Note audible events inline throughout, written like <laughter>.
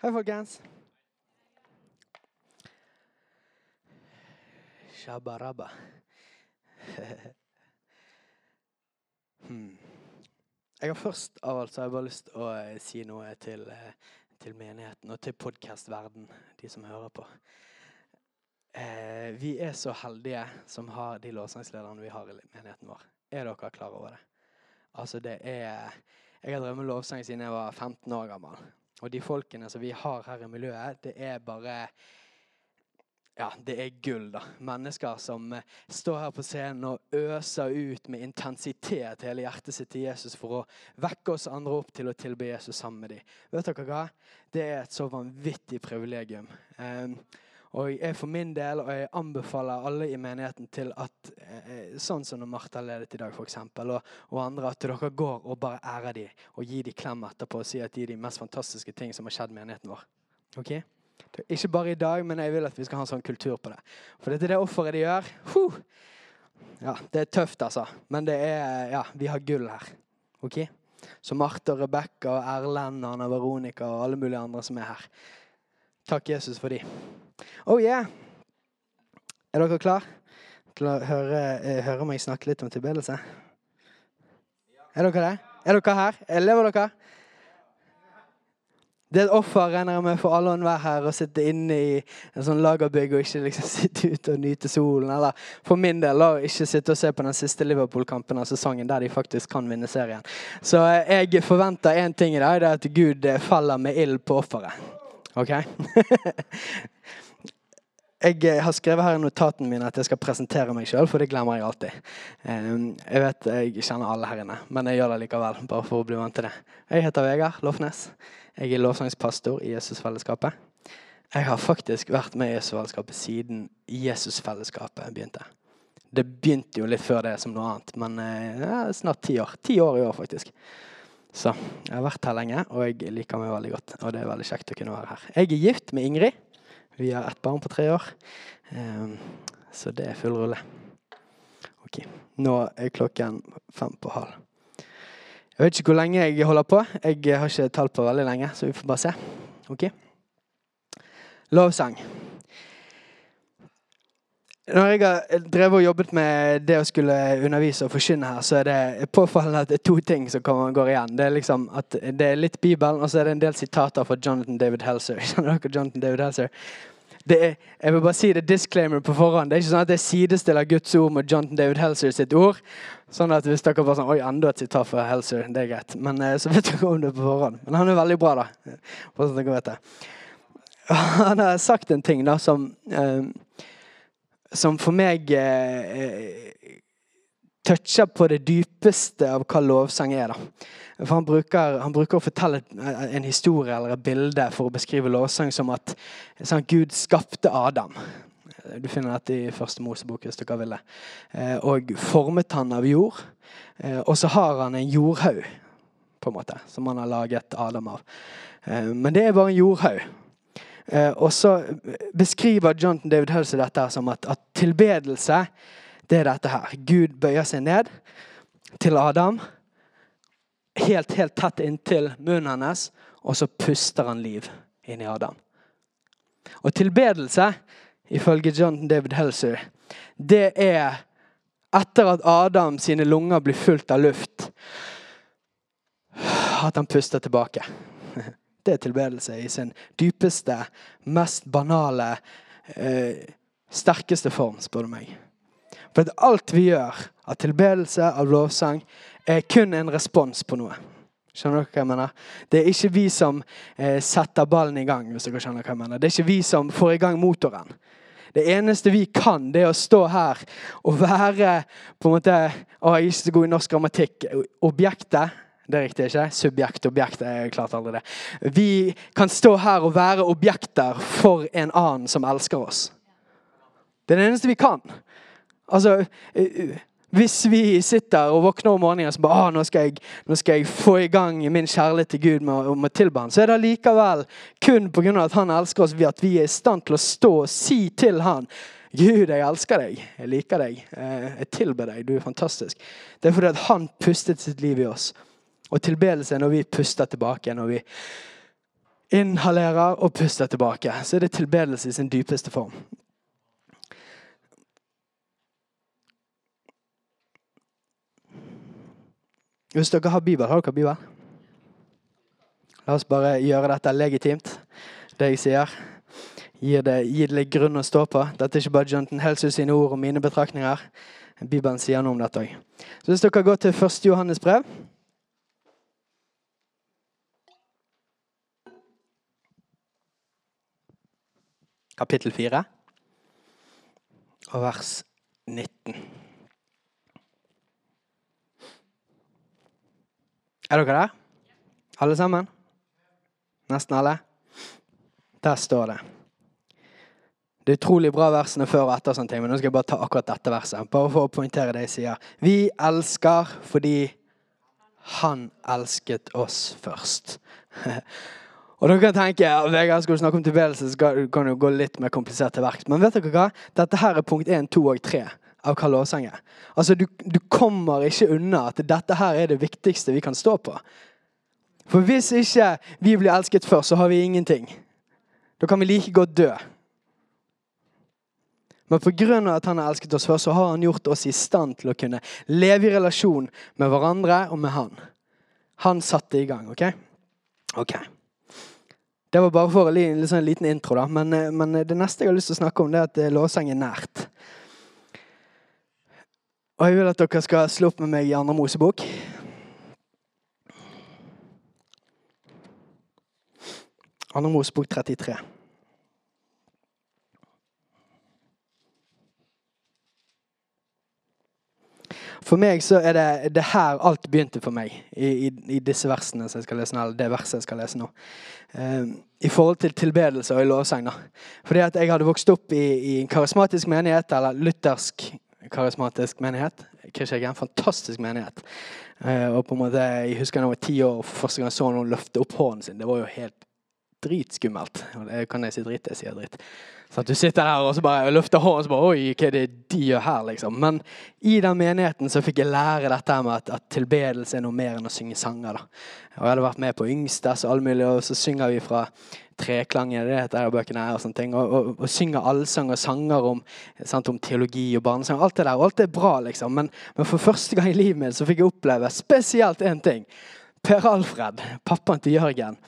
Hei, folkens. Shabba-rabba. hmm. Jeg har først av alt så har jeg bare lyst til å eh, si noe til, eh, til menigheten og til podkastverden, de som hører på. Eh, vi er så heldige som har de lovsangslederne vi har i menigheten vår. Er dere klar over det? Altså, det er Jeg har drevet med lovsang siden jeg var 15 år gammel. Og de folkene som vi har her i miljøet, det er bare ja, det er gull, da. Mennesker som eh, står her på scenen og øser ut med intensitet hele hjertet sitt til Jesus for å vekke oss andre opp til å tilbe Jesus sammen med dem. Vet dere hva? Det er et så vanvittig privilegium. Um, og jeg for min del, og jeg anbefaler alle i menigheten til at eh, sånn som når Martha ledet i dag, f.eks., og, og andre, at dere går og bare ærer dem og gir dem klem etterpå og sier at de er de mest fantastiske ting som har skjedd menigheten vår. Ok? Ikke bare i dag, men jeg vil at vi skal ha en sånn kultur på det. For dette er det offeret de gjør. Huh! Ja, Det er tøft, altså. Men det er, ja, vi har gull her. Ok? Så Marte og Rebekka og Erlend og Anna Veronica og alle mulige andre som er her. Takk, Jesus, for de. Oh yeah! Er dere klar til å høre, eh, høre meg snakke litt om tilbedelse? Er dere det? Er dere her? Lever dere? Det er et offer regner jeg med for alle og enhver her å sitte inne i en sånn lagerbygg og ikke liksom <laughs> sitte ute og nyte solen. Eller for min del å ikke sitte og se på den siste Liverpool-kampen av sesongen der de faktisk kan vinne serien. Så eh, jeg forventer én ting i dag, det er at Gud eh, faller med ild på offeret. OK? <laughs> Jeg eh, har skrevet her i notatene mine at jeg skal presentere meg sjøl, for det glemmer jeg alltid. Jeg vet jeg kjenner alle her inne, men jeg gjør det likevel, bare for å bli vant til det. Jeg heter Vegard Lofnes. Jeg er lovsangspastor i Jesusfellesskapet. Jeg har faktisk vært med i Jesusfellesskapet siden Jesusfellesskapet begynte. Det begynte jo litt før det som noe annet, men eh, ja, snart ti år. Ti år i år, faktisk. Så jeg har vært her lenge, og jeg liker meg veldig godt. Og det er veldig kjekt å kunne være her. Jeg er gift med Ingrid. Vi har ett barn på tre år. Um, så det er full rulle. Ok, Nå er klokken fem på halv. Jeg vet ikke hvor lenge jeg holder på. Jeg har ikke tall på veldig lenge, så vi får bare se. Ok? Lovsang. Når jeg har drevet og jobbet med det å skulle undervise og forkynne her, så er det påfallende at det er to ting som går igjen. Det er liksom at det er litt Bibelen, og så er det en del sitater fra Jonathan David Helser. <laughs> Jonathan David Helser? Er, jeg vil bare si det disclaimer på forhånd. Det er ikke sånn at jeg sidestiller Guds ord med Jonathan David Helser sitt ord. Sånn at hvis dere bare sånn Oi, enda et sitat fra Helser. Det er greit. Men eh, så vet <laughs> dere om det på forhånd. Men han er veldig bra, da. Bare sånn at dere vet det. <laughs> Han har sagt en ting da som eh, som for meg eh, toucher på det dypeste av hva lovsang er. da. For han bruker, han bruker, å fortelle en historie eller et bilde for å beskrive lovsang som at sånn, Gud skapte Adam. Du finner dette i første Mosebok hvis dere vil det. Eh, og formet han av jord. Eh, og så har han en jordhaug, på en måte, som han har laget Adam av. Eh, men det er bare en jordhaug. Eh, og så beskriver Jonathan David Hulse dette som at, at, tilbedelse, det er dette her. Gud bøyer seg ned, til Adam. Helt, helt tett inntil munnen hennes, og så puster han liv inn i Adam. Og tilbedelse, ifølge John David Helser, det er etter at Adam sine lunger blir fullt av luft, at han puster tilbake. Det er tilbedelse i sin dypeste, mest banale, eh, sterkeste form, spør du meg. For alt vi gjør av tilbedelse, av lovsang, er kun en respons på noe. Skjønner dere hva jeg mener? Det er ikke vi som eh, setter ballen i gang. hvis dere skjønner hva jeg mener. Det er ikke vi som får i gang motoren. Det eneste vi kan, det er å stå her og være på en måte Å, jeg er ikke så god i norsk grammatikk. Objektet det er riktig, ikke? Subjekt, objekt. Jeg klarte aldri det. Vi kan stå her og være objekter for en annen som elsker oss. Det er det eneste vi kan. Altså, hvis vi sitter og våkner om morgenen og så bare, nå skal, jeg, nå skal jeg få i gang min kjærlighet til Gud med, med tilbe ham, så er det likevel kun pga. at han elsker oss, at vi er i stand til å stå og si til han Gud, jeg elsker deg. Jeg liker deg. Jeg tilber deg. Du er fantastisk. Det er fordi at han pustet sitt liv i oss. Og tilbedelse er når vi puster tilbake. Når vi inhalerer og puster tilbake, så er det tilbedelse i sin dypeste form. Hvis dere har Bibel, har dere Bibel? La oss bare gjøre dette legitimt, det jeg sier. Gir det, gir det litt grunn å stå på. Dette er ikke bare Jonathan Helsus sine ord og mine betraktninger. Bibelen sier noe om dette òg. Hvis dere går til 1. Johannes brev kapittel 4 og vers 19. Er dere der? Alle sammen? Nesten alle? Der står det. Det er utrolig bra versene før og etter, sånne ting, men nå skal jeg bare ta akkurat dette verset. Bare for å poengtere det jeg sier. Vi elsker fordi han elsket oss først. <laughs> Og dere kan tenke ja, Vegard, skal du snakke om tilbedelse, så kan du gå litt mer komplisert til verks. Men vet dere hva? Dette her er punkt 1, 2 og 3 av lovsang er. Altså, du, du kommer ikke unna at dette her er det viktigste vi kan stå på. For hvis ikke vi blir elsket først, så har vi ingenting. Da kan vi like godt dø. Men pga. at han har elsket oss først, så har han gjort oss i stand til å kunne leve i relasjon med hverandre og med han. Han satte i gang, OK? Ok. Det var bare for en, liksom, liten intro, da. Men, eh, men, det neste jeg har lyst til å snakke om, det er at eh, lovsang er nært. Og jeg vil at dere skal slå opp med meg i Andre Mosebok. Andre Mosebok 33. For meg så er det, det her alt begynte for meg, i, i, i, disse versene som jeg skal lese nå, eller det verset jeg skal lese nå. Um, I forhold til tilbedelse og i lovsang. da. Fordi at jeg hadde vokst opp i, i en karismatisk menighet, eller luthersk karismatisk menighet. Kristkirken, en fantastisk menighet. Uh, og på en måte, Jeg husker da jeg var ti år og første gang så noen løfte opp hånden sin. Det var jo helt dritskummelt. Og det kan jeg si drit, jeg sier dritt. Så at du sitter der og så bare løfter hånden og så bare Oi, hva er det de gjør her, liksom? Men i den menigheten så fikk jeg lære dette med at, at tilbedelse er noe mer enn å synge sanger. da. Og Jeg hadde vært med på Yngstes og all mulig, og så synger vi fra Treklang, det heter bøkene her, og sånne ting. Og, og, og synger allsang og sanger om, sant, om teologi og barnesang. Alt det der. Og alt det er bra, liksom. Men, men for første gang i livet mitt så fikk jeg oppleve spesielt én ting. Per Alfred, pappaen til Jørgen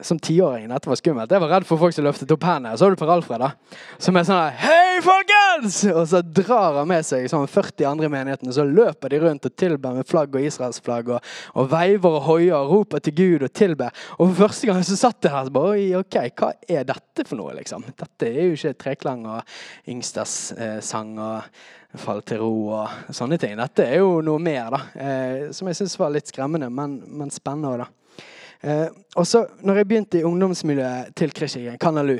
som tiåring. Dette var skummelt. Jeg var redd for folk som løftet opp hendene. Så har du Per Alfred, da. Som er sånn Hei, folkens! Og så drar han med seg sånn 40 andre i menigheten. Og så løper de rundt og tilber med flagg og israelsflagg. Og, og veiver og hoier og roper til Gud og tilber. Og for første gang så satt jeg her og bare Oi, OK, hva er dette for noe, liksom? Dette er jo ikke treklang og Yngsters eh, sang og fall til ro og sånne ting. Dette er jo noe mer, da. Eh, som jeg syns var litt skremmende, men, men spennende òg, da. Eh, og så, når jeg begynte i ungdomsmiljøet til Krishigen, Kanalu,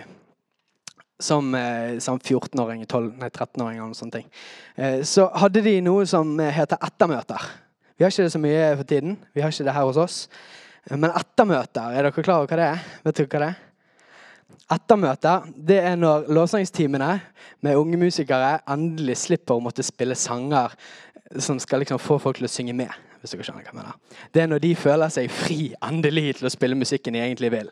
som, eh, som 14-åring, 13-åring eller noe sånt, eh, så hadde de noe som heter ettermøter. Vi har ikke det så mye for tiden. Vi har ikke det her hos oss. Men ettermøter, er dere klar over hva det er? Vet dere hva det er? ettermøter det er når lovsangstimene med unge musikere endelig slipper å måtte spille sanger som skal liksom få folk til å synge med. Hvis dere skjønner hva jeg mener. Det er når de føler seg fri endelig til å spille musikken de egentlig vil.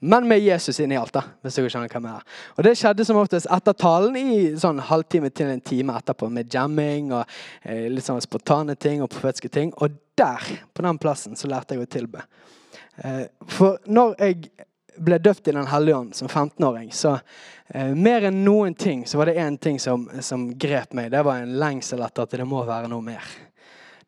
Men med Jesus inni alt. da, hvis dere skjønner hva jeg mener. Og Det skjedde som oftest etter talen i sånn halvtime til en time etterpå, med jamming og eh, litt sånn spontane ting og profetiske ting. Og der, på den plassen, så lærte jeg å tilbe. Eh, for når jeg ble døpt i Den hellige ånd som 15-åring, så eh, mer enn noen ting så var det én ting som, som grep meg. Det var en lengsel etter at det må være noe mer.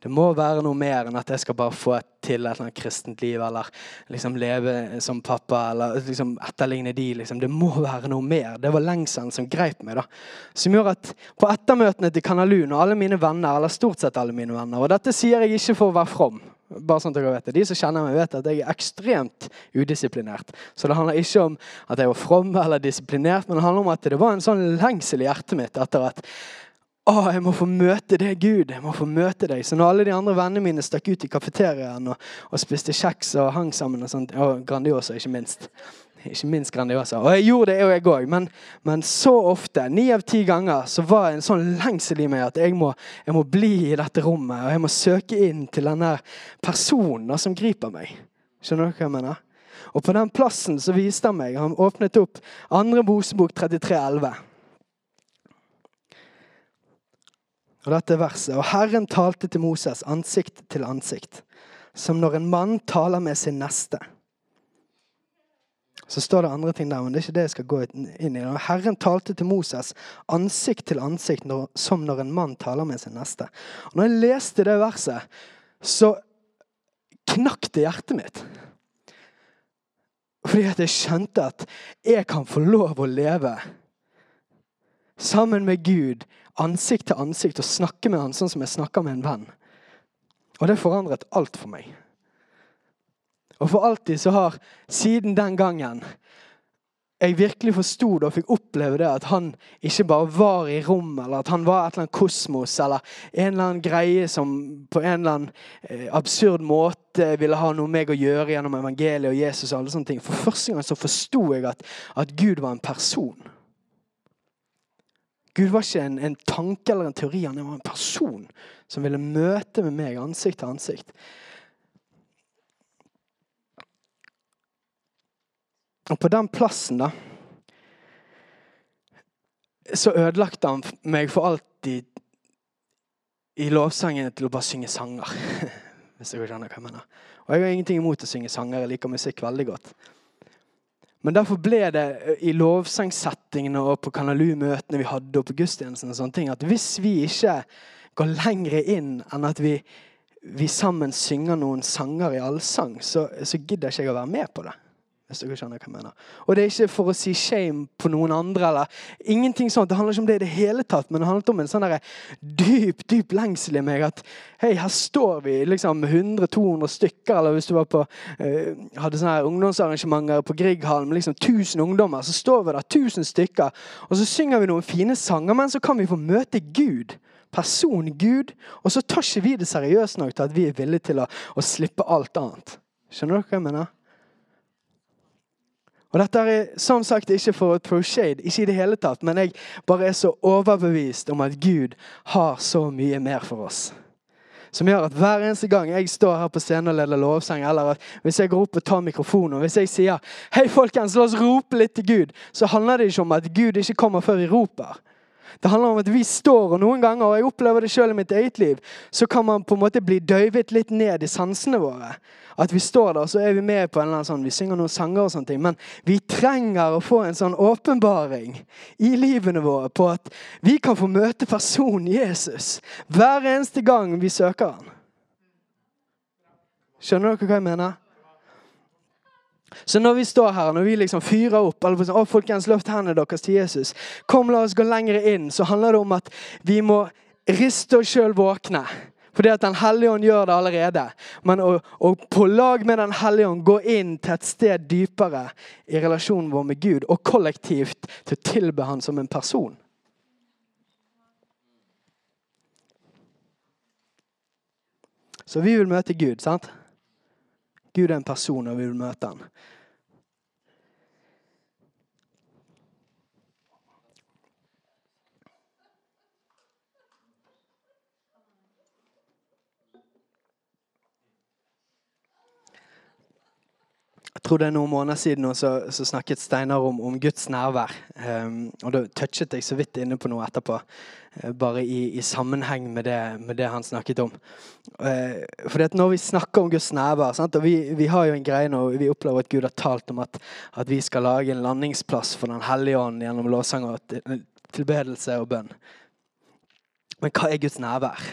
Det må være noe mer enn at jeg skal bare få til et eller annet kristent liv, eller liksom leve som pappa, eller liksom etterligne de. Liksom. Det må være noe mer. Det var lengselen som greip meg. da. Som gjør at på ettermøtene til Kanalun og alle mine venner, eller stort sett alle mine venner Og dette sier jeg ikke for å være from. Bare sånn at dere vet det. De som kjenner meg, vet at jeg er ekstremt udisiplinert. Så det handler ikke om at jeg var from eller disiplinert, men det handler om at det var en sånn lengsel i hjertet mitt etter at å, jeg må få møte deg, Gud. Jeg må få møte deg. Så når alle de andre vennene mine stakk ut i kafeteriaen og, og spiste kjeks og hang sammen og sånt, og Grandiosa, ikke minst. Ikke minst Grandiosa. Og jeg gjorde det, jeg òg. Men, men så ofte, ni av ti ganger, så var det en sånn lengsel i meg at jeg må, jeg må bli i dette rommet. Og jeg må søke inn til denne personen som griper meg. Skjønner dere hva jeg mener? Og på den plassen så viste han meg Han åpnet opp andre Mosebok 33,11. Og dette er verset. Og Herren talte til Moses ansikt til ansikt, som når en mann taler med sin neste. Så står det andre ting der, men det er ikke det jeg skal gå inn i. Og Herren talte til Moses ansikt til ansikt, når, som når en mann taler med sin neste. Og når jeg leste det verset, så knakk det hjertet mitt. Fordi at jeg skjønte at jeg kan få lov å leve sammen med Gud ansikt til ansikt og snakke med han sånn som jeg snakker med en venn. Og det forandret alt for meg. Og for alltid så har siden den gangen jeg virkelig forsto det og fikk oppleve det at han ikke bare var i rom, eller at han var et eller annet kosmos, eller en eller annen greie som på en eller annen eh, absurd måte ville ha noe med meg å gjøre gjennom evangeliet og Jesus og alle sånne ting. For første gang så forsto jeg at, at Gud var en person. Gud var ikke en, en, tanke eller en teori, han var en person som ville møte med meg ansikt til ansikt. Og på den plassen, da Så ødelagte han meg for alltid i lovsangene til å bare synge sanger. <laughs> Hvis dere skjønner hva jeg mener. Og jeg har ingenting imot å synge sanger. Jeg liker musikk veldig godt. Men derfor ble det i lovsangsettingene og på Kanalu-møtene vi hadde, og på gudstjenesten og sånne ting, at hvis vi ikke går lengre inn enn at vi, vi sammen synger noen sanger i allsang, så, så gidder ikke jeg å være med på det. Hvis dere skjønner hva jeg mener. Og det er ikke for å si shame på noen andre. eller ingenting sånt. Det handler ikke om det i det hele tatt, men det handler om en sånn dyp dyp lengsel i meg. At hei, her står vi liksom 100-200 stykker. Eller hvis du var på, eh, hadde sånne ungdomsarrangementer på Grieghallen med liksom 1000 ungdommer, så står vi der 1000 stykker, og så synger vi noen fine sanger, men så kan vi få møte Gud person Gud, og så tar ikke vi det seriøst nok til at vi er villige til å, å slippe alt annet. Skjønner dere hva jeg mener? Og Dette er som sagt ikke for å throw ikke i det hele tatt, men jeg bare er så overbevist om at Gud har så mye mer for oss. Som gjør at hver eneste gang jeg står her på scenen og leder lovsang, eller hvis jeg går opp og tar mikrofonen, og hvis jeg sier 'Hei, folkens, la oss rope litt til Gud', så handler det ikke om at Gud ikke kommer før vi roper. Det handler om at vi står, og noen ganger, og jeg opplever det selv i mitt eget liv, så kan man på en måte bli døyvet litt ned i sansene våre. At vi står der, og så er vi med på en eller annen sånn, vi synger noen sanger og sånne ting. Men vi trenger å få en sånn åpenbaring i livene våre på at vi kan få møte personen Jesus hver eneste gang vi søker han. Skjønner dere hva jeg mener? Så når vi står her, når vi liksom fyrer opp eller sånn, å folkens, løft hendene deres til Jesus, kom, la oss gå lenger inn, så handler det om at vi må riste oss sjøl våkne. Fordi at Den hellige ånd gjør det allerede. Men å, å på lag med Den hellige ånd gå inn til et sted dypere i relasjonen vår med Gud, og kollektivt til å tilbe Han som en person. Så vi vil møte Gud, sant? Gud er en person, og vi vil møte han. Tror det er noen måneder siden så, så snakket Steinar om, om Guds nærvær. Um, og da touchet jeg så vidt inne på noe etterpå. Uh, bare i, i, sammenheng med det, med det, han snakket om. Uh, for når vi snakker om Guds nærvær sant, og vi, vi, har jo en greie nå, vi opplever at Gud har talt om at, at vi skal lage en landingsplass for Den hellige ånd gjennom lovsang og tilbedelse og bønn. Men hva er Guds nærvær?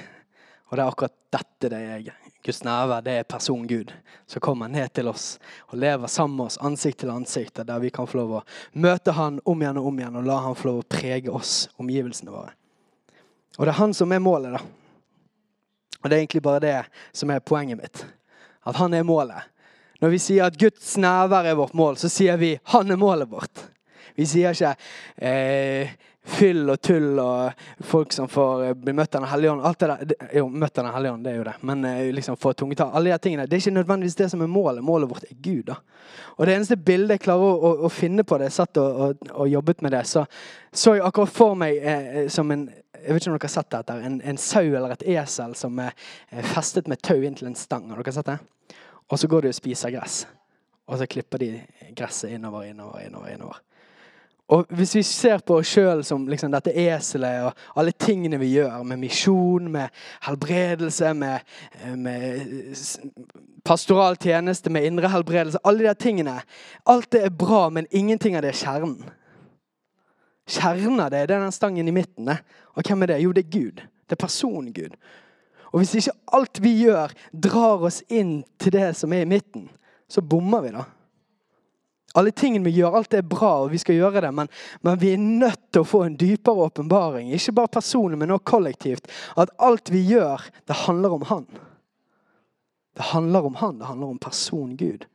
Og det er akkurat dette det er. Guds nærvær det er person Gud som kommer ned til oss og lever sammen med oss ansikt til ansikt, der vi kan få lov å møte Han om igjen og om igjen og la Han få lov å prege oss, omgivelsene våre. Og det er Han som er målet, da. Og det er egentlig bare det som er poenget mitt. At Han er målet. Når vi sier at Guds nærvær er vårt mål, så sier vi Han er målet vårt. Vi sier ikke eh, fyll og tull og folk som får eh, bli møtt av Den hellige ånd. Alt det der, jo, møtt av Den hellige ånd, det er jo det. Men eh, liksom få tungetall. Alle de tingene. Det er ikke nødvendigvis det som er målet. Målet vårt er Gud. da. Og det eneste bildet jeg klarer å, å, å finne på det, satt og, og, og, jobbet med det, så så jeg akkurat for meg eh, som en jeg vet ikke om dere har sett dette, en, en sau eller et esel som er festet med tau inntil en stang. Har dere sett det? Og så går de og spiser gress. Og så klipper de gresset innover, innover, innover. innover. Og Hvis vi ser på oss sjøl som liksom dette eselet og alle tingene vi gjør, med misjon, med helbredelse, med, med pastoral tjeneste, med indre helbredelse Alle de tingene. Alt det er bra, men ingenting av det er kjernen. Kjernen av det, det er den stangen i midten. Og hvem er det? Jo, det er Gud. Det er personen Gud. Og hvis ikke alt vi gjør, drar oss inn til det som er i midten, så bommer vi, da. Alle tingene vi gjør, alt er bra, og vi skal gjøre det, men, men vi er nødt til å få en dypere åpenbaring. Ikke bare personlig, men også kollektivt. At alt vi gjør, det handler om Han. Det handler om Han. Det handler om person Gud.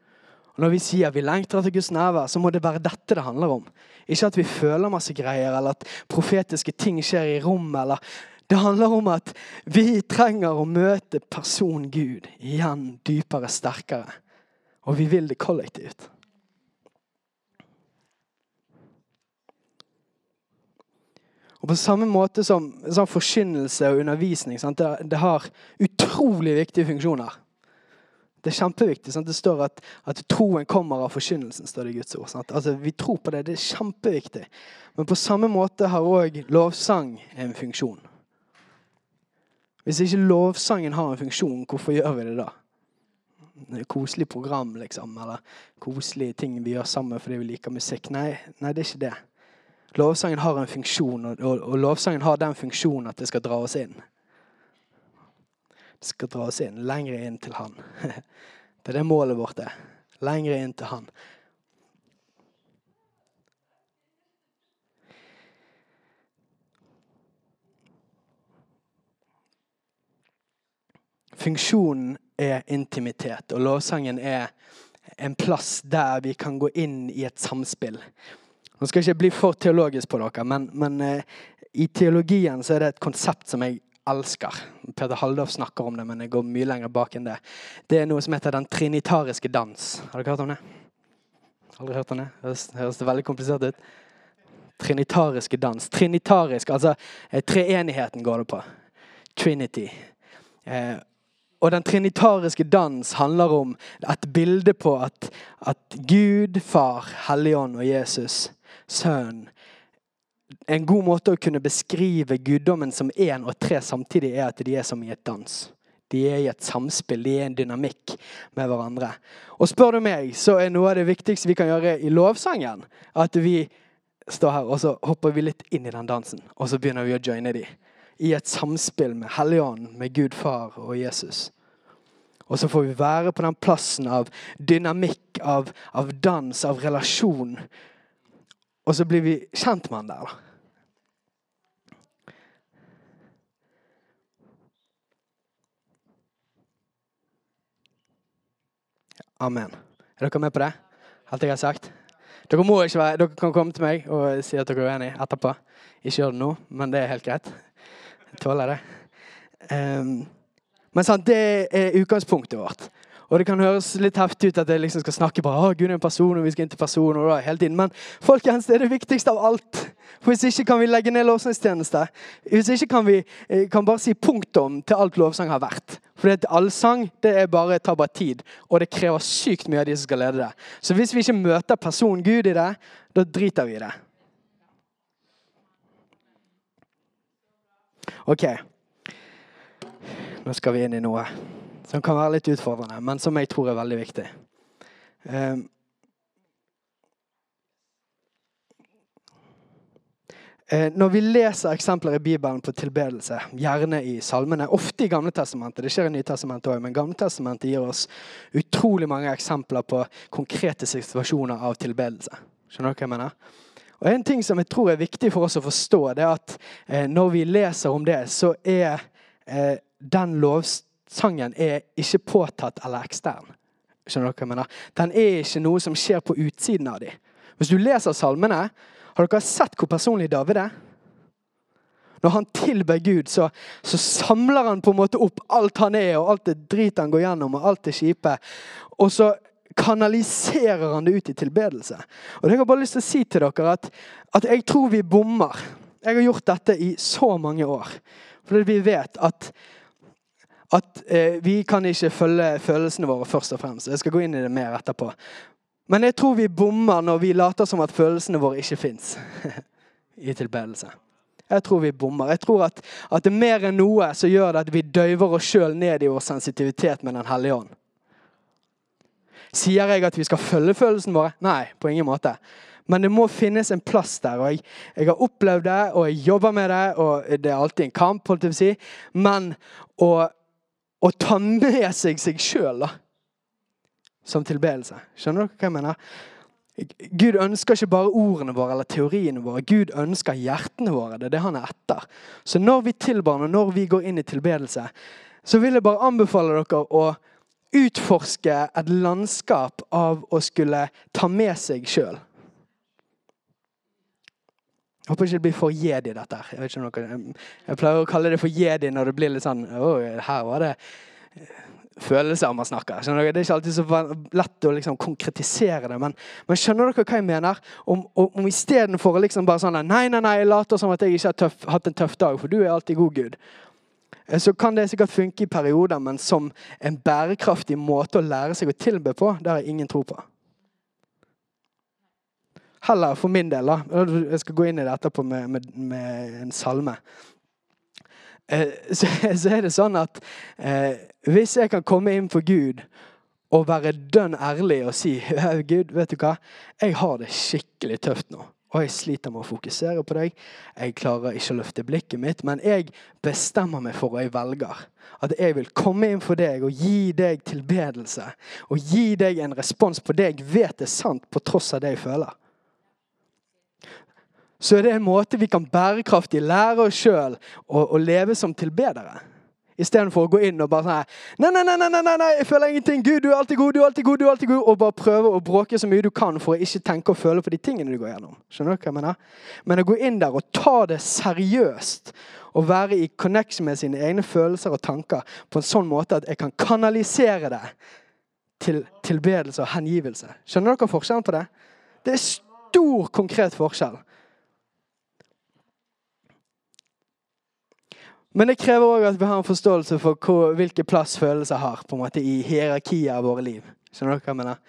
Og Når vi sier vi lengter etter Guds nærvær, så må det være dette det handler om. Ikke at vi føler masse greier, eller at profetiske ting skjer i rommet. eller det handler om at vi trenger å møte person Gud igjen dypere, sterkere. Og vi vil det kollektivt. Og På samme måte som sånn forkynnelse og undervisning det, det, har utrolig viktige funksjoner. Det er kjempeviktig. Sant? Det står at, at, troen kommer av forkynnelsen. står det i Guds ord. Altså, Vi tror på det. Det er kjempeviktig. Men på samme måte har òg lovsang en funksjon. Hvis ikke lovsangen har en funksjon, hvorfor gjør vi det da? Det Koselig program, liksom. Eller koselige ting vi gjør sammen fordi vi liker musikk. Nei, nei det er ikke det. Lovsangen har en funksjon, og, og, lovsangen har den funksjonen at det skal dra oss inn. Det skal dra oss inn, lenger inn til Han. <laughs> Det er det målet vårt er. Lenger inn til Han. Funksjonen er intimitet, og lovsangen er en plass der vi kan gå inn i et samspill. Nå skal jeg ikke bli for teologisk på dere, men, men uh, i teologien så er det et konsept som jeg elsker. Peter Haldorf snakker om det, men jeg går mye lenger bak enn det. Det er noe som heter den trinitariske dans. Har dere hørt om det? Aldri hørt om det? Høres, høres det veldig komplisert ut? Trinitariske dans. Trinitarisk, altså eh, treenigheten går det på. Trinity. Eh, og den trinitariske dans handler om et bilde på at, at Gud, Far, Helligånd og Jesus sønn. En god måte å kunne beskrive guddommen som én og tre samtidig, er at de er som i et dans. De er i et samspill, de er en dynamikk med hverandre. Og spør du meg, så er noe av det viktigste vi kan gjøre i lovsangen, at vi står her og så hopper vi litt inn i den dansen, og så begynner vi å joine de. I et samspill med Helligånden, med Gud far og Jesus. Og så får vi være på den plassen av dynamikk, av, av dans, av relasjon og så blir vi kjent med han der. Amen. Er dere med på det? Alt jeg har sagt? Dere må ikke være, dere kan komme til meg og si at dere er uenige etterpå. Ikke gjør det nå, men det er helt greit. Jeg tåler det. Um, men sant, det er utgangspunktet vårt. Og det kan høres litt heftig ut at jeg liksom skal snakke bare, Gud er en person, og vi skal inn til person, og da, hele tiden. Men folkens, det er det viktigste av alt. For Hvis ikke kan vi legge ned lovsangstjeneste. Hvis ikke kan vi eh, kan bare si punktum til alt lovsang har vært. For allsang det er bare, tar bare tid, og det krever sykt mye av de som skal lede det. Så hvis vi ikke møter personen Gud i det, da driter vi i det. Ok. Nå skal vi inn i noe som kan være litt utfordrende, men som jeg tror er veldig viktig. Um, Når vi leser eksempler i Bibelen på tilbedelse, gjerne i salmene, ofte i Gamle Testamentet, det skjer i Nytestamentet òg, men Gamle Testamentet gir oss utrolig mange eksempler på konkrete situasjoner av tilbedelse. Skjønner du hva jeg mener? Og En ting som jeg tror er viktig for oss å forstå, det er at eh, når vi leser om det, så er den den lovsangen er ikke påtatt eller ekstern. Skjønner dere hva jeg mener? Den er ikke noe som skjer på utsiden av dem. Hvis du leser salmene, har dere sett hvor personlig David er? Når han tilber Gud, så, så, samler han på en måte opp alt han er, og alt det drit han går gjennom, og alt det kjipe. Og så kanaliserer han det ut i tilbedelse. Og det har jeg bare lyst til å si til dere at, at jeg tror vi bommer. Jeg har gjort dette i så mange år. Fordi vi vet at, at eh, vi kan ikke følge følelsene våre først og fremst. Jeg skal gå inn i det mer etterpå. Men jeg tror vi bommer når vi later som at følelsene våre ikke fins <laughs> i tilbedelse. Jeg tror vi bommer. Jeg tror at, at det er mer enn noe som gjør det at vi døyver oss sjøl ned i vår sensitivitet med Den hellige ånd. Sier jeg at vi skal følge følelsene våre? Nei, på ingen måte. Men det må finnes en plass der. og Jeg, jeg har opplevd det, og jeg jobber med det, og det er alltid en kamp. holdt jeg å si. Men å, å ta med seg seg sjøl, som tilbedelse. Skjønner dere hva jeg mener? Gud ønsker ikke bare ordene våre eller teoriene våre. Gud ønsker hjertene våre. Det er det han er etter. Så når vi tilbar og når vi går inn i tilbedelse, så vil jeg bare anbefale dere å utforske et landskap av å skulle ta med seg sjøl. Jeg håper ikke det blir for jedi, dette. Jeg, vet noe, jeg pleier å kalle det for jedi når det blir litt sånn Å, her var det følelser man snakker. Dere? Det er ikke alltid så lett å liksom konkretisere det. Men, men, skjønner dere hva jeg mener? Om, om istedenfor å liksom bare sånn Nei, nei, nei, jeg later som at jeg ikke har tøff, hatt en tøff dag, for du er alltid god, Gud. Eh, så kan det sikkert funke i perioder, men som en bærekraftig måte å lære seg å tilbe på, det har jeg ingen tro på. Heller for min del, da. Jeg skal gå inn i det etterpå med, med, med en salme. Eh, så, <laughs> så, er det sånn at eh, hvis jeg kan komme inn for Gud og være dønn ærlig og si <laughs> Gud, vet du hva? Jeg har det skikkelig tøft nå. Og jeg sliter med å fokusere på deg. Jeg klarer ikke å løfte blikket mitt. Men jeg bestemmer meg for, og jeg velger, at jeg vil komme inn for deg og gi deg tilbedelse. Og gi deg en respons på det jeg vet er sant, på tross av det jeg føler så er det en måte vi kan bærekraftig lære oss sjøl å, leve som tilbedere. Istedenfor å gå inn og bare sånn nei, nei, nei, nei, nei, nei, jeg føler ingenting. Gud, du er alltid god, du er alltid god, du er alltid god. Og bare prøve å bråke så mye du kan for å ikke tenke og føle på de tingene du går gjennom. Skjønner du hva jeg mener? Men å gå inn der og ta det seriøst og være i connection med sine egne følelser og tanker på en sånn måte at jeg kan kanalisere det til tilbedelse og hengivelse. Skjønner dere forskjellen på det? Det er stor, konkret forskjell. Men det krever òg at vi har en forståelse for hvor, hvilken plass følelser har på en måte i hierarkiet av våre liv. Skjønner dere hva jeg mener?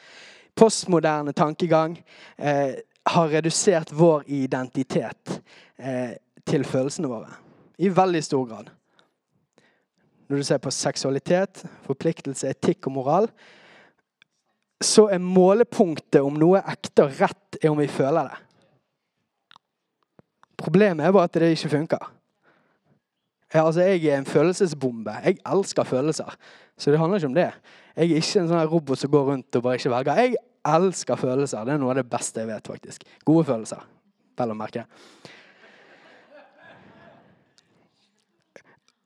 Postmoderne tankegang eh, har redusert vår identitet eh, til følelsene våre. I veldig stor grad. Når du ser på seksualitet, forpliktelse, etikk og moral, så er målepunktet om noe er ekte og rett, er om vi føler det. Problemet er bare at det ikke funker. Ja, altså, jeg er en følelsesbombe. Jeg elsker følelser. Så det handler ikke om det. Jeg er ikke en sånn robot som går rundt og bare ikke velger. Jeg elsker følelser. Det er noe av det beste jeg vet, faktisk. Gode følelser, vel å merke.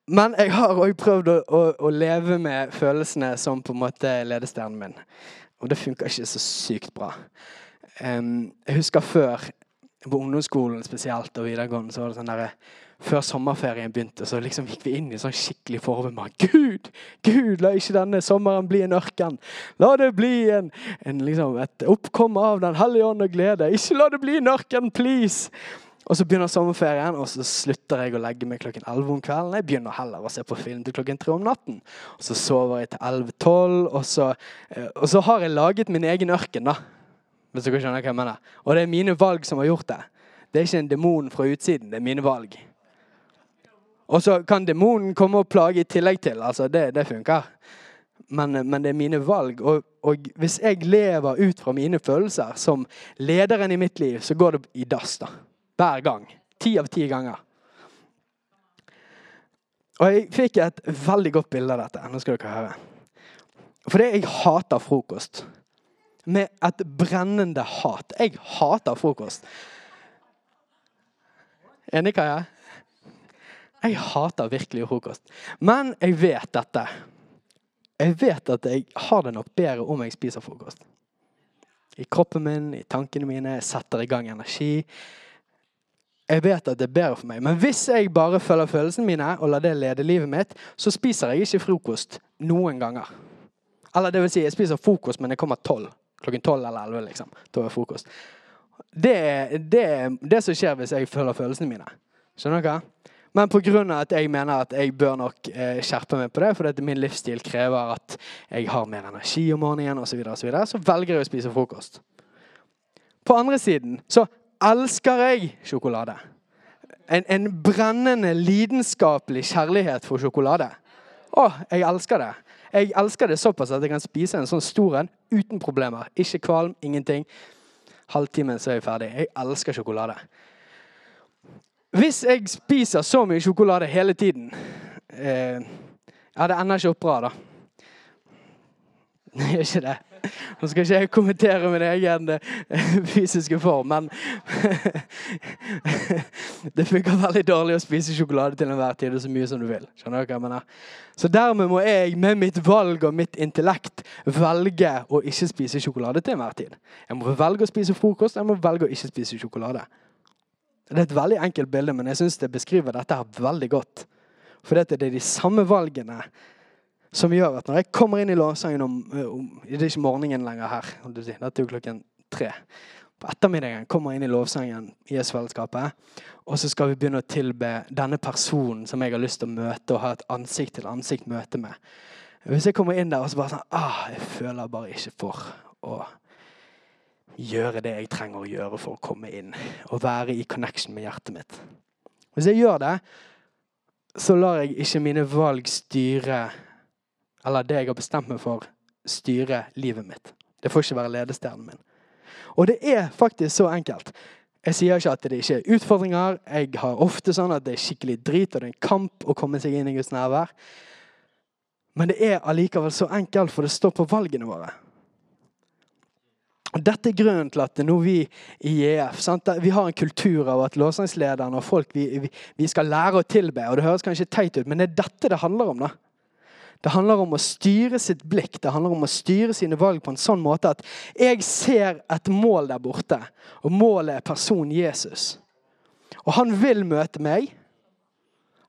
Men jeg har òg prøvd å, å, å, leve med følelsene som på en måte ledestjernen min. Og det funker ikke så sykt bra. Um, jeg husker før, på ungdomsskolen spesielt og videregående, så var det sånn derre før sommerferien begynte, så liksom gikk vi inn i sånn skikkelig forbønn. Gud, Gud, la ikke denne sommeren bli en ørken. La det bli en, en liksom, et oppkomme av Den hellige ånd og glede. Ikke la det bli en ørken, please! Og så begynner sommerferien, og så slutter jeg å legge meg klokken 11 om kvelden. Jeg begynner heller å se på film til klokken 3 om natten. Og så sover jeg til 11-12, og, så, eh, og så har jeg laget min egen ørken, da. Hvis dere skjønner hva jeg mener. Og det er mine valg som har gjort det. Det er ikke en demon fra utsiden, det er mine valg. Og så kan demonen komme og plage i tillegg til. altså Det, det funker. Men, men, det er mine valg. Og, og, hvis jeg lever ut fra mine følelser som lederen i mitt liv, så går det i dass. da. Hver gang. Ti av ti ganger. Og jeg fikk et veldig godt bilde av dette. Nå skal dere høre. Fordi jeg hater frokost. Med et brennende hat. Jeg hater frokost. Enig, Kaja? Jeg hater virkelig frokost. Men jeg vet dette. Jeg vet at jeg har det nok bedre om jeg spiser frokost. I kroppen min, i tankene mine. Jeg setter i gang energi. Jeg vet at det er bedre for meg. Men hvis jeg bare følger følelsene mine og lar det lede livet mitt, så spiser jeg ikke frokost noen ganger. Eller det vil si, jeg spiser frokost, men jeg kommer tolv. Klokken tolv eller elleve, liksom. Da er frokost. Det er det, det, som skjer hvis jeg følger følelsene mine. Skjønner dere? Men pga. at jeg mener at jeg bør nok eh, skjerpe meg på det, fordi min livsstil krever at jeg har mer energi om morgenen osv., så, så, så velger jeg å spise frokost. På andre siden så elsker jeg sjokolade. En, en brennende, lidenskapelig kjærlighet for sjokolade. Å, jeg elsker det. Jeg elsker det såpass at jeg kan spise en sånn stor en uten problemer. Ikke kvalm, ingenting. Halvtimen, så er jeg ferdig. Jeg elsker sjokolade. Hvis jeg spiser så mye sjokolade hele tiden eh, Ja, det ender ikke opp bra, da. <laughs> Det gjør ikke det. Nå skal ikke jeg kommentere min egen eh, <laughs> fysiske form, men <laughs> Det funker veldig dårlig å spise sjokolade til enhver tid og så mye som du vil. Skjønner du hva jeg mener? Så dermed må jeg med mitt valg og mitt intellekt velge å ikke spise sjokolade til enhver tid. Jeg må velge å spise frokost, jeg må velge å ikke spise sjokolade. Det er et veldig enkelt bilde, men jeg syns det beskriver dette her veldig godt. For det er de samme valgene som gjør at når jeg kommer inn i lovsangen om, om Det er ikke morgenen lenger her. Dette er jo klokken tre. På ettermiddagen kommer jeg inn i lovsangen i Jesusfellesskapet. Og så skal vi begynne å tilbe denne personen som jeg har lyst til å møte og ha et ansikt-til-ansikt-møte med. Hvis jeg kommer inn der og så bare sånn ah, Jeg føler bare ikke for å gjøre det jeg trenger å gjøre for å komme inn og være i connection med hjertet mitt. Hvis jeg gjør det, så lar jeg ikke mine valg styre eller det jeg har bestemt meg for, styre livet mitt. Det får ikke være ledestjernen min. Og det er faktisk så enkelt. Jeg sier ikke at det ikke er utfordringer. Jeg har ofte sånn at det er skikkelig drit, og det er en kamp å komme seg inn i Guds nærvær. Men det er allikevel så enkelt, for det står på valgene våre. Dette er grunnen til at nå vi i EF sant? vi har en kultur av at låsningslederne og folk vi, vi, vi, skal lære å tilbe. og Det høres kanskje teit ut, men det er dette det handler om. da. Det handler om å styre sitt blikk, det handler om å styre sine valg på en sånn måte at jeg ser et mål der borte, og målet er personen Jesus. Og han vil møte meg.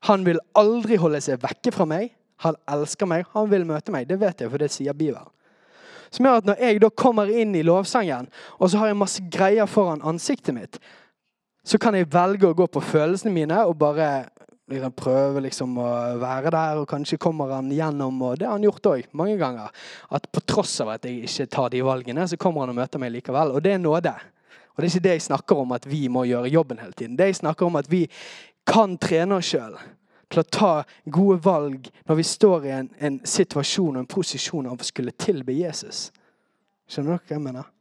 Han vil aldri holde seg vekke fra meg. Han elsker meg. Han vil møte meg. Det vet jeg, for det sier Bibelen. Som gjør at når jeg da kommer inn i lovsangen, og så har jeg masse greier foran ansiktet mitt, så kan jeg velge å gå på følelsene mine og bare liksom prøve liksom å være der, og kanskje kommer han gjennom. Og det har han gjort òg, mange ganger. At på tross av at jeg ikke tar de valgene, så kommer han og møter meg likevel. Og det er nåde. Og det er ikke det jeg snakker om at vi må gjøre jobben hele tiden. Det jeg snakker om at vi kan trene oss sjøl til å ta gode valg når vi står i en, en situasjon og en posisjon av å skulle tilbe Jesus. Skjønner dere hva jeg mener?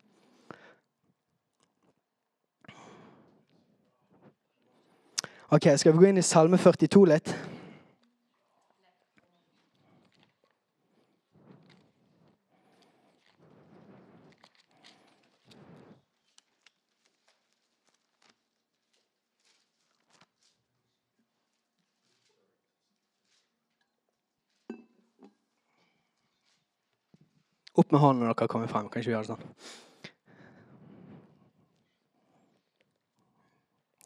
Ok, Skal vi gå inn i Salme 42 litt? Opp med hånden når dere kommer frem. Kan ikke vi gjøre det sånn?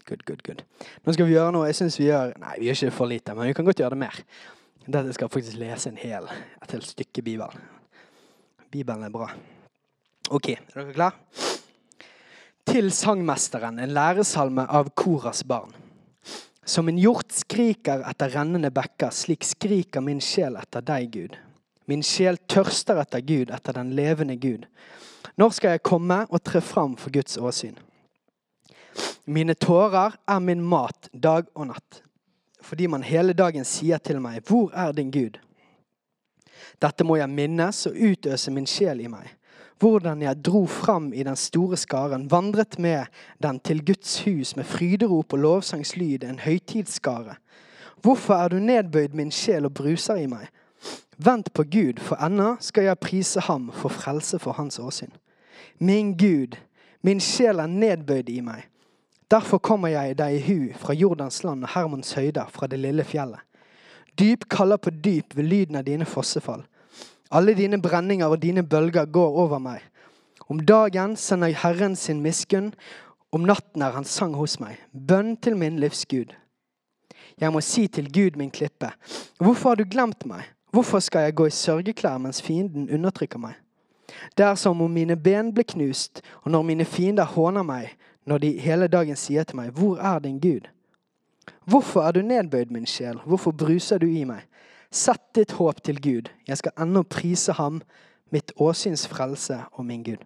Good, good, good. Nå skal vi gjøre noe jeg synes vi gjør Nei, vi gjør ikke for lite, men vi kan godt gjøre det mer. Dette skal faktisk lese en hel, et helt stykke Bibelen. Bibelen er bra. OK, er dere klare? til sangmesteren en læresalme av Koras barn. Som en hjort skriker etter rennende bekker, slik skriker min sjel etter deg, Gud. Min sjel tørster etter Gud, etter den levende Gud. Når skal jeg komme og tre fram for Guds åsyn? Mine tårer er min mat dag og natt, fordi man hele dagen sier til meg, hvor er din Gud? Dette må jeg minnes og utøse min sjel i meg hvordan jeg dro fram i den store skaren, vandret med den til Guds hus med fryderop og lovsangslyd, en høytidsskare. Hvorfor er du nedbøyd, min sjel, og bruser i meg? Vent på Gud, for ennå skal jeg prise ham for frelse for hans åsyn. Min Gud, min sjel er nedbøyd i meg. Derfor kommer jeg deg i hu fra Jordans land og Hermons høyder, fra det lille fjellet. Dyp kaller på dyp ved lyden av dine fossefall. Alle dine brenninger og dine bølger går over meg. Om dagen sender Herren sin miskunn, om natten er han sang hos meg. Bønn til min livs Gud. Jeg må si til Gud, min klippe, hvorfor har du glemt meg? Hvorfor skal jeg gå i sørgeklær mens fienden undertrykker meg? Det er som om mine ben blir knust, og når mine fiender håner meg, når de hele dagen sier til meg, hvor er din Gud? Hvorfor er du nedbøyd, min sjel, hvorfor bruser du i meg? Sett ditt håp til Gud. Jeg skal ennå prise ham, mitt åsyns frelse og min Gud.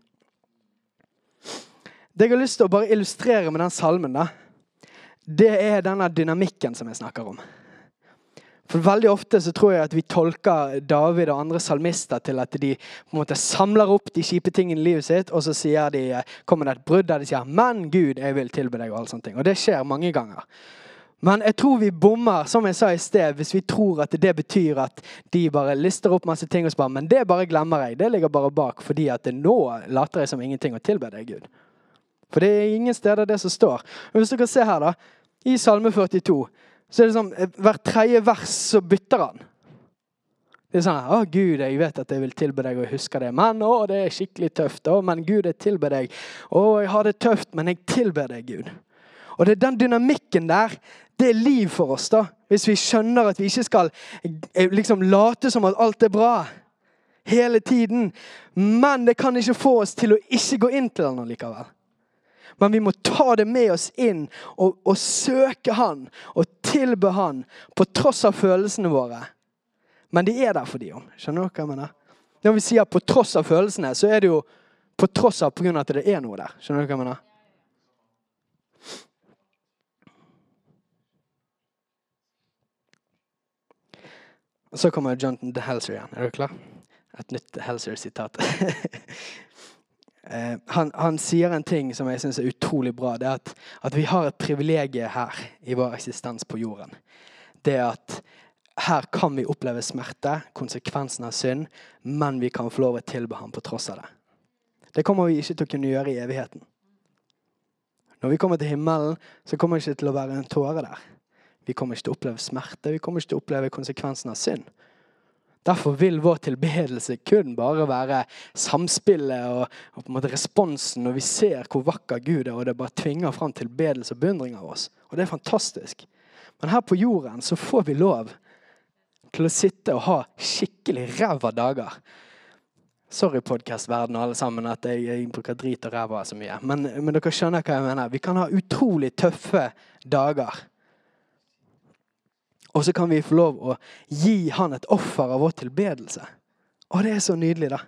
Det jeg har lyst til å bare illustrere med den salmen, da, det er denne dynamikken som jeg snakker om. For Veldig ofte så tror jeg at vi tolker David og andre salmister til at de på en måte samler opp de kjipe tingene i livet sitt, og så sier de, kommer det et brudd der de sier 'Men Gud, jeg vil tilbe deg'. Og alle sånne ting. Og det skjer mange ganger. Men jeg tror vi bommer, som jeg sa i sted, hvis vi tror at det betyr at de bare lister opp masse ting og spør, men det bare glemmer jeg. Det ligger bare bak fordi at nå later jeg som ingenting og tilber deg, Gud. For det er ingen steder det som står. Og hvis dere ser her, da, i Salme 42, så er det sånn hvert tredje vers så bytter han. Det er sånn Å, Gud, jeg vet at jeg vil tilbe deg, jeg husker det. Men å, det er skikkelig tøft. Å, men Gud, jeg tilber deg. Å, jeg har det tøft, men jeg tilber deg, Gud. Og det er den dynamikken der det er liv for oss, da. Hvis vi skjønner at vi ikke skal eh, liksom late som at alt er bra hele tiden. Men det kan ikke få oss til å ikke gå inn til han likevel. Men vi må ta det med oss inn og, og søke han og tilbe han på tross av følelsene våre. Men de er der for de om. Skjønner dere hva jeg mener? Når vi sier på tross av følelsene, så er det jo på tross av pga. at det er noe der. Skjønner dere hva jeg mener? Og så kommer Jonathan DeHelser igjen. Er du klar? Et nytt Helser-sitat. <laughs> Eh, han, han, sier en ting som jeg syns er utrolig bra. Det er at, at vi har et privilegium her i vår eksistens på jorden. Det at her kan vi oppleve smerte, konsekvensen av synd, men vi kan få lov å tilbe ham på tross av det. Det kommer vi ikke til å kunne gjøre i evigheten. Når vi kommer til himmelen, så kommer det ikke til å være en tåre der. Vi kommer ikke til å oppleve smerte, vi kommer ikke til å oppleve konsekvensen av synd. Derfor vil vår tilbedelse kun bare være samspillet og, og, på en måte responsen når vi ser hvor vakker Gud er, og det bare tvinger fram tilbedelse og beundring av oss. Og det er fantastisk. Men her på jorden så får vi lov til å sitte og ha skikkelig ræva dager. Sorry, podkastverden og alle sammen, at jeg, jeg bruker drit og ræva så mye. Men, men dere skjønner hva jeg mener. Vi kan ha utrolig tøffe dager. Og så kan vi få lov å gi han et offer av vår tilbedelse. Og det er så nydelig, da.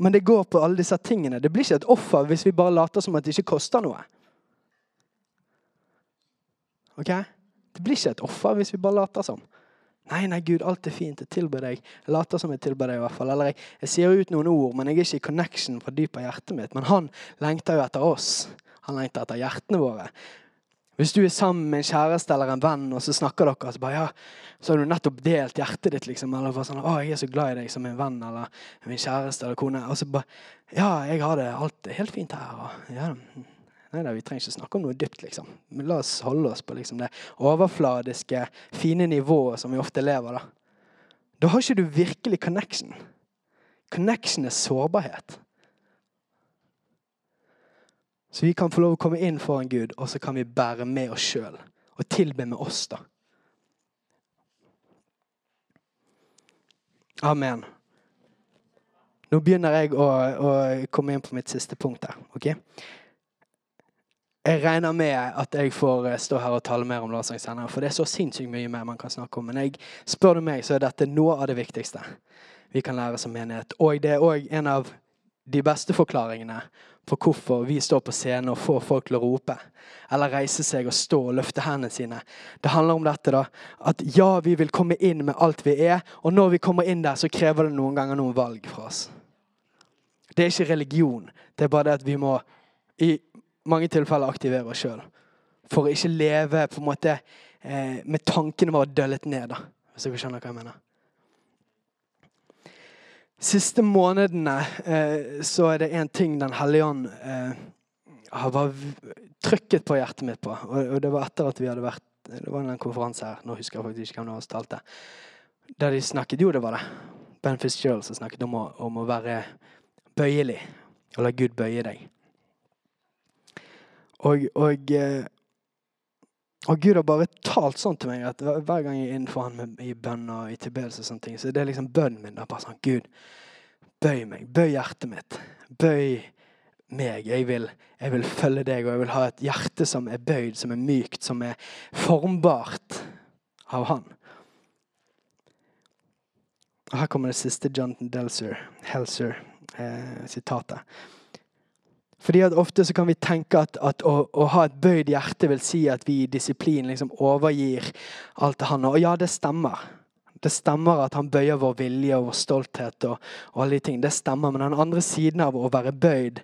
Men det går på alle disse tingene. Det blir ikke et offer hvis vi bare later som at det ikke koster noe. Ok? Det blir ikke et offer hvis vi bare later som. Nei, nei, Gud, alt er fint. Jeg tilber deg. Jeg later som jeg tilber deg, i hvert fall. Eller jeg, jeg sier ut noen ord, men jeg er ikke i connection fra dypet av hjertet mitt. Men han lengter jo etter oss. Han lengter etter hjertene våre. Hvis du er sammen med en kjæreste eller en venn, og så snakker dere, så bare, ja, så har du nettopp delt hjertet ditt. liksom, Eller bare sånn 'Å, jeg er så glad i deg som en venn eller min kjæreste eller kone.' Og så bare 'Ja, jeg har det alt helt fint her.' Og, ja, Nei da, vi trenger ikke snakke om noe dypt, liksom. Men la oss holde oss på liksom, det overfladiske, fine nivået som vi ofte lever. Da Da har ikke du virkelig connection. Connection er sårbarhet. Så vi kan få lov å komme inn foran Gud, og så kan vi bære med oss sjøl. Og tilbe med oss, da. Amen. Nå begynner jeg å, å, komme inn på mitt siste punkt her. ok? jeg regner med at jeg får eh, stå her og tale mer om lovsang senere, for det er så sinnssykt mye mer man kan snakke om. Men jeg, spør du meg, så er dette noe av det viktigste vi kan lære som menighet. Og det er òg en av de beste forklaringene på hvorfor vi står på scenen og får folk til å rope. Eller reise seg og stå og løfte hendene sine. Det handler om dette, da. At ja, vi vil komme inn med alt vi er. Og når vi kommer inn der, så krever det noen ganger noen valg fra oss. Det er ikke religion. Det er bare det at vi må i mange tilfeller aktivere oss sjøl. For å ikke leve på en måte eh, med tankene våre døllet ned. da, Hvis dere skjønner hva jeg mener. Siste månedene eh, så er det én ting Den hellige ånd eh, har trykket på hjertet mitt på. Og, og, det var etter at vi hadde vært Det var en konferanse her. Nå husker jeg faktisk ikke hvem det var som talte. Der de snakket Jo, det var det. Ben Fitzgerald som snakket om å, om å være bøyelig. Og la Gud bøye deg. Og, og, eh, og, Gud har bare talt sånn til meg at hver gang jeg er innenfor han i bønn og i tilbedelse, og sånne ting, så det er liksom bønnen min. da, bare sånn, Gud, bøy meg. Bøy hjertet mitt. Bøy meg. Jeg vil, jeg vil følge deg, og jeg vil ha et hjerte som er bøyd, som er mykt, som er formbart av Han. Og Her kommer det siste Jonathan Delser, Helser, eh, sitatet. Fordi at Ofte så kan vi tenke at, at å, å, ha et bøyd hjerte vil si at vi i disiplin liksom overgir alt til han. Og ja, det stemmer. Det stemmer at han bøyer vår vilje og vår stolthet. og, og alle de ting. Det stemmer, Men den andre siden av å være bøyd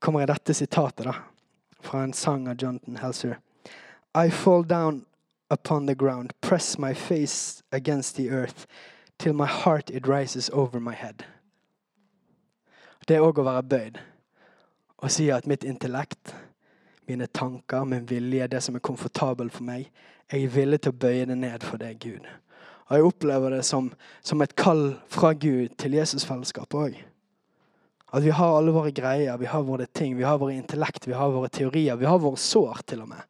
kommer i dette sitatet da, fra en sang av Jonathan Helser. I fall down upon the ground, press my face against the earth, till my heart it rises over my head. Det er òg å være bøyd og sier at mitt intellekt, mine tanker, min vilje, det som er komfortabelt for meg, jeg er villig til å bøye det ned for deg, Gud. Og jeg opplever det som, som et kall fra Gud til Jesusfellesskapet òg. At vi har alle våre greier, vi har våre ting, vi har våre intellekt, vi har våre teorier, vi har våre sår til og med.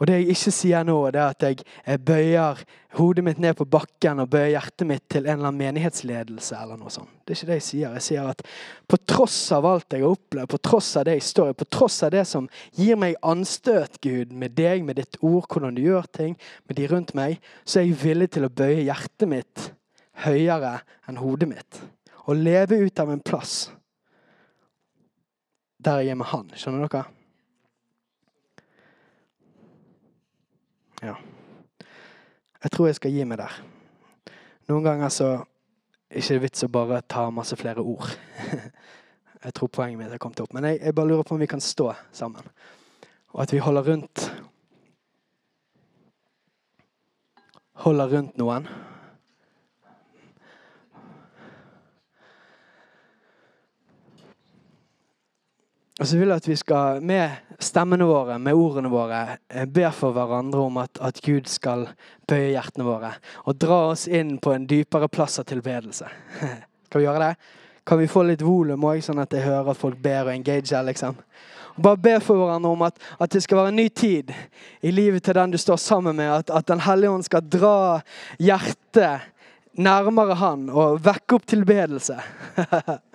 Og det jeg ikke sier nå, det er at jeg bøyer hodet mitt ned på bakken og bøyer hjertet mitt til en eller annen menighetsledelse. eller noe sånt. Det er ikke det jeg sier. Jeg sier at på tross av alt jeg har opplevd, på tross av det jeg står i, på tross av det som gir meg anstøt, Gud, med deg, med ditt ord, hvordan du gjør ting, med de rundt meg, så er jeg villig til å bøye hjertet mitt høyere enn hodet mitt. Og leve ut av en plass der jeg er med Han. Skjønner dere? Ja. Jeg tror jeg skal gi meg der. Noen ganger så ikke vits å bare ta masse flere ord. <laughs> Jeg tror poenget mitt er kommet opp. Men jeg, jeg bare lurer på om vi kan stå sammen. Og at vi holder rundt Holder rundt noen. Og så vil jeg at vi skal, med stemmene våre, med ordene våre, eh, be for hverandre om at, at Gud skal bøye hjertene våre og dra oss inn på en dypere plass av tilbedelse. <laughs> Skal vi gjøre det? Kan vi få litt volum òg, sånn at jeg hører at folk ber og engager? liksom? Og bare be for hverandre om at, at, det skal være en ny tid i livet til den du står sammen med. At, at Den hellige ånd skal dra hjertet nærmere Han og vekke opp tilbedelse. <laughs>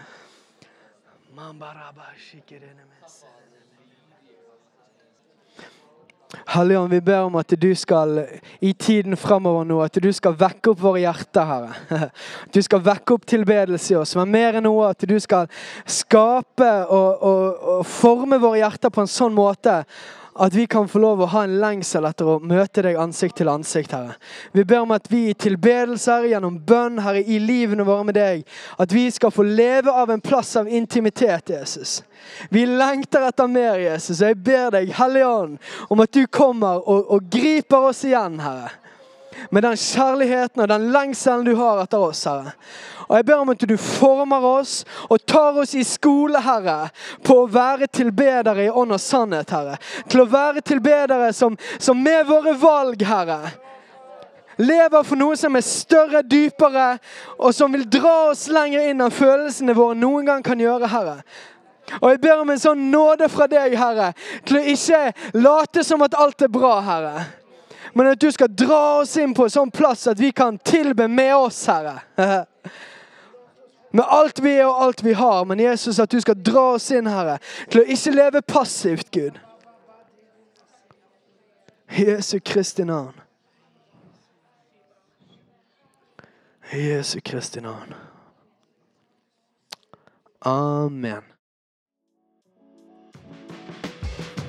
Helligånd, vi ber om at du skal i tiden fremover nå, at du skal vekke opp våre hjerter, Herre. <laughs> Du skal vekke opp tilbedelse i oss, men mer enn noe at du skal skape og, og, og forme våre hjerter på en sånn måte at vi kan få lov å ha en lengsel etter å møte deg ansikt til ansikt, Herre. Vi ber om at vi i tilbedelser, gjennom bønn, Herre, i livene våre med deg, at vi skal få leve av en plass av intimitet, Jesus. Vi lengter etter mer, Jesus. Og jeg ber deg, Hellige Ånd, om at du kommer og, og griper oss igjen, Herre. Med den kjærligheten og den lengselen du har etter oss, Herre. Og jeg ber om at du former oss og tar oss i skole, Herre, på å være tilbedere i ånd og sannhet, Herre. Til å være tilbedere som, som med våre valg, Herre, lever for noe som er større, dypere, og som vil dra oss lenger inn enn følelsene våre noen gang kan gjøre, Herre. Og jeg ber om en sånn nåde fra deg, Herre, til å ikke late som at alt er bra, Herre. Men at du skal dra oss inn på en sånn plass at vi kan tilbe med oss, Herre. med alt vi er og alt vi har. Men Jesus, at du skal dra oss inn, Herre, til å ikke leve passivt, Gud. Jesu Kristi navn. Jesu Kristi navn. Amen.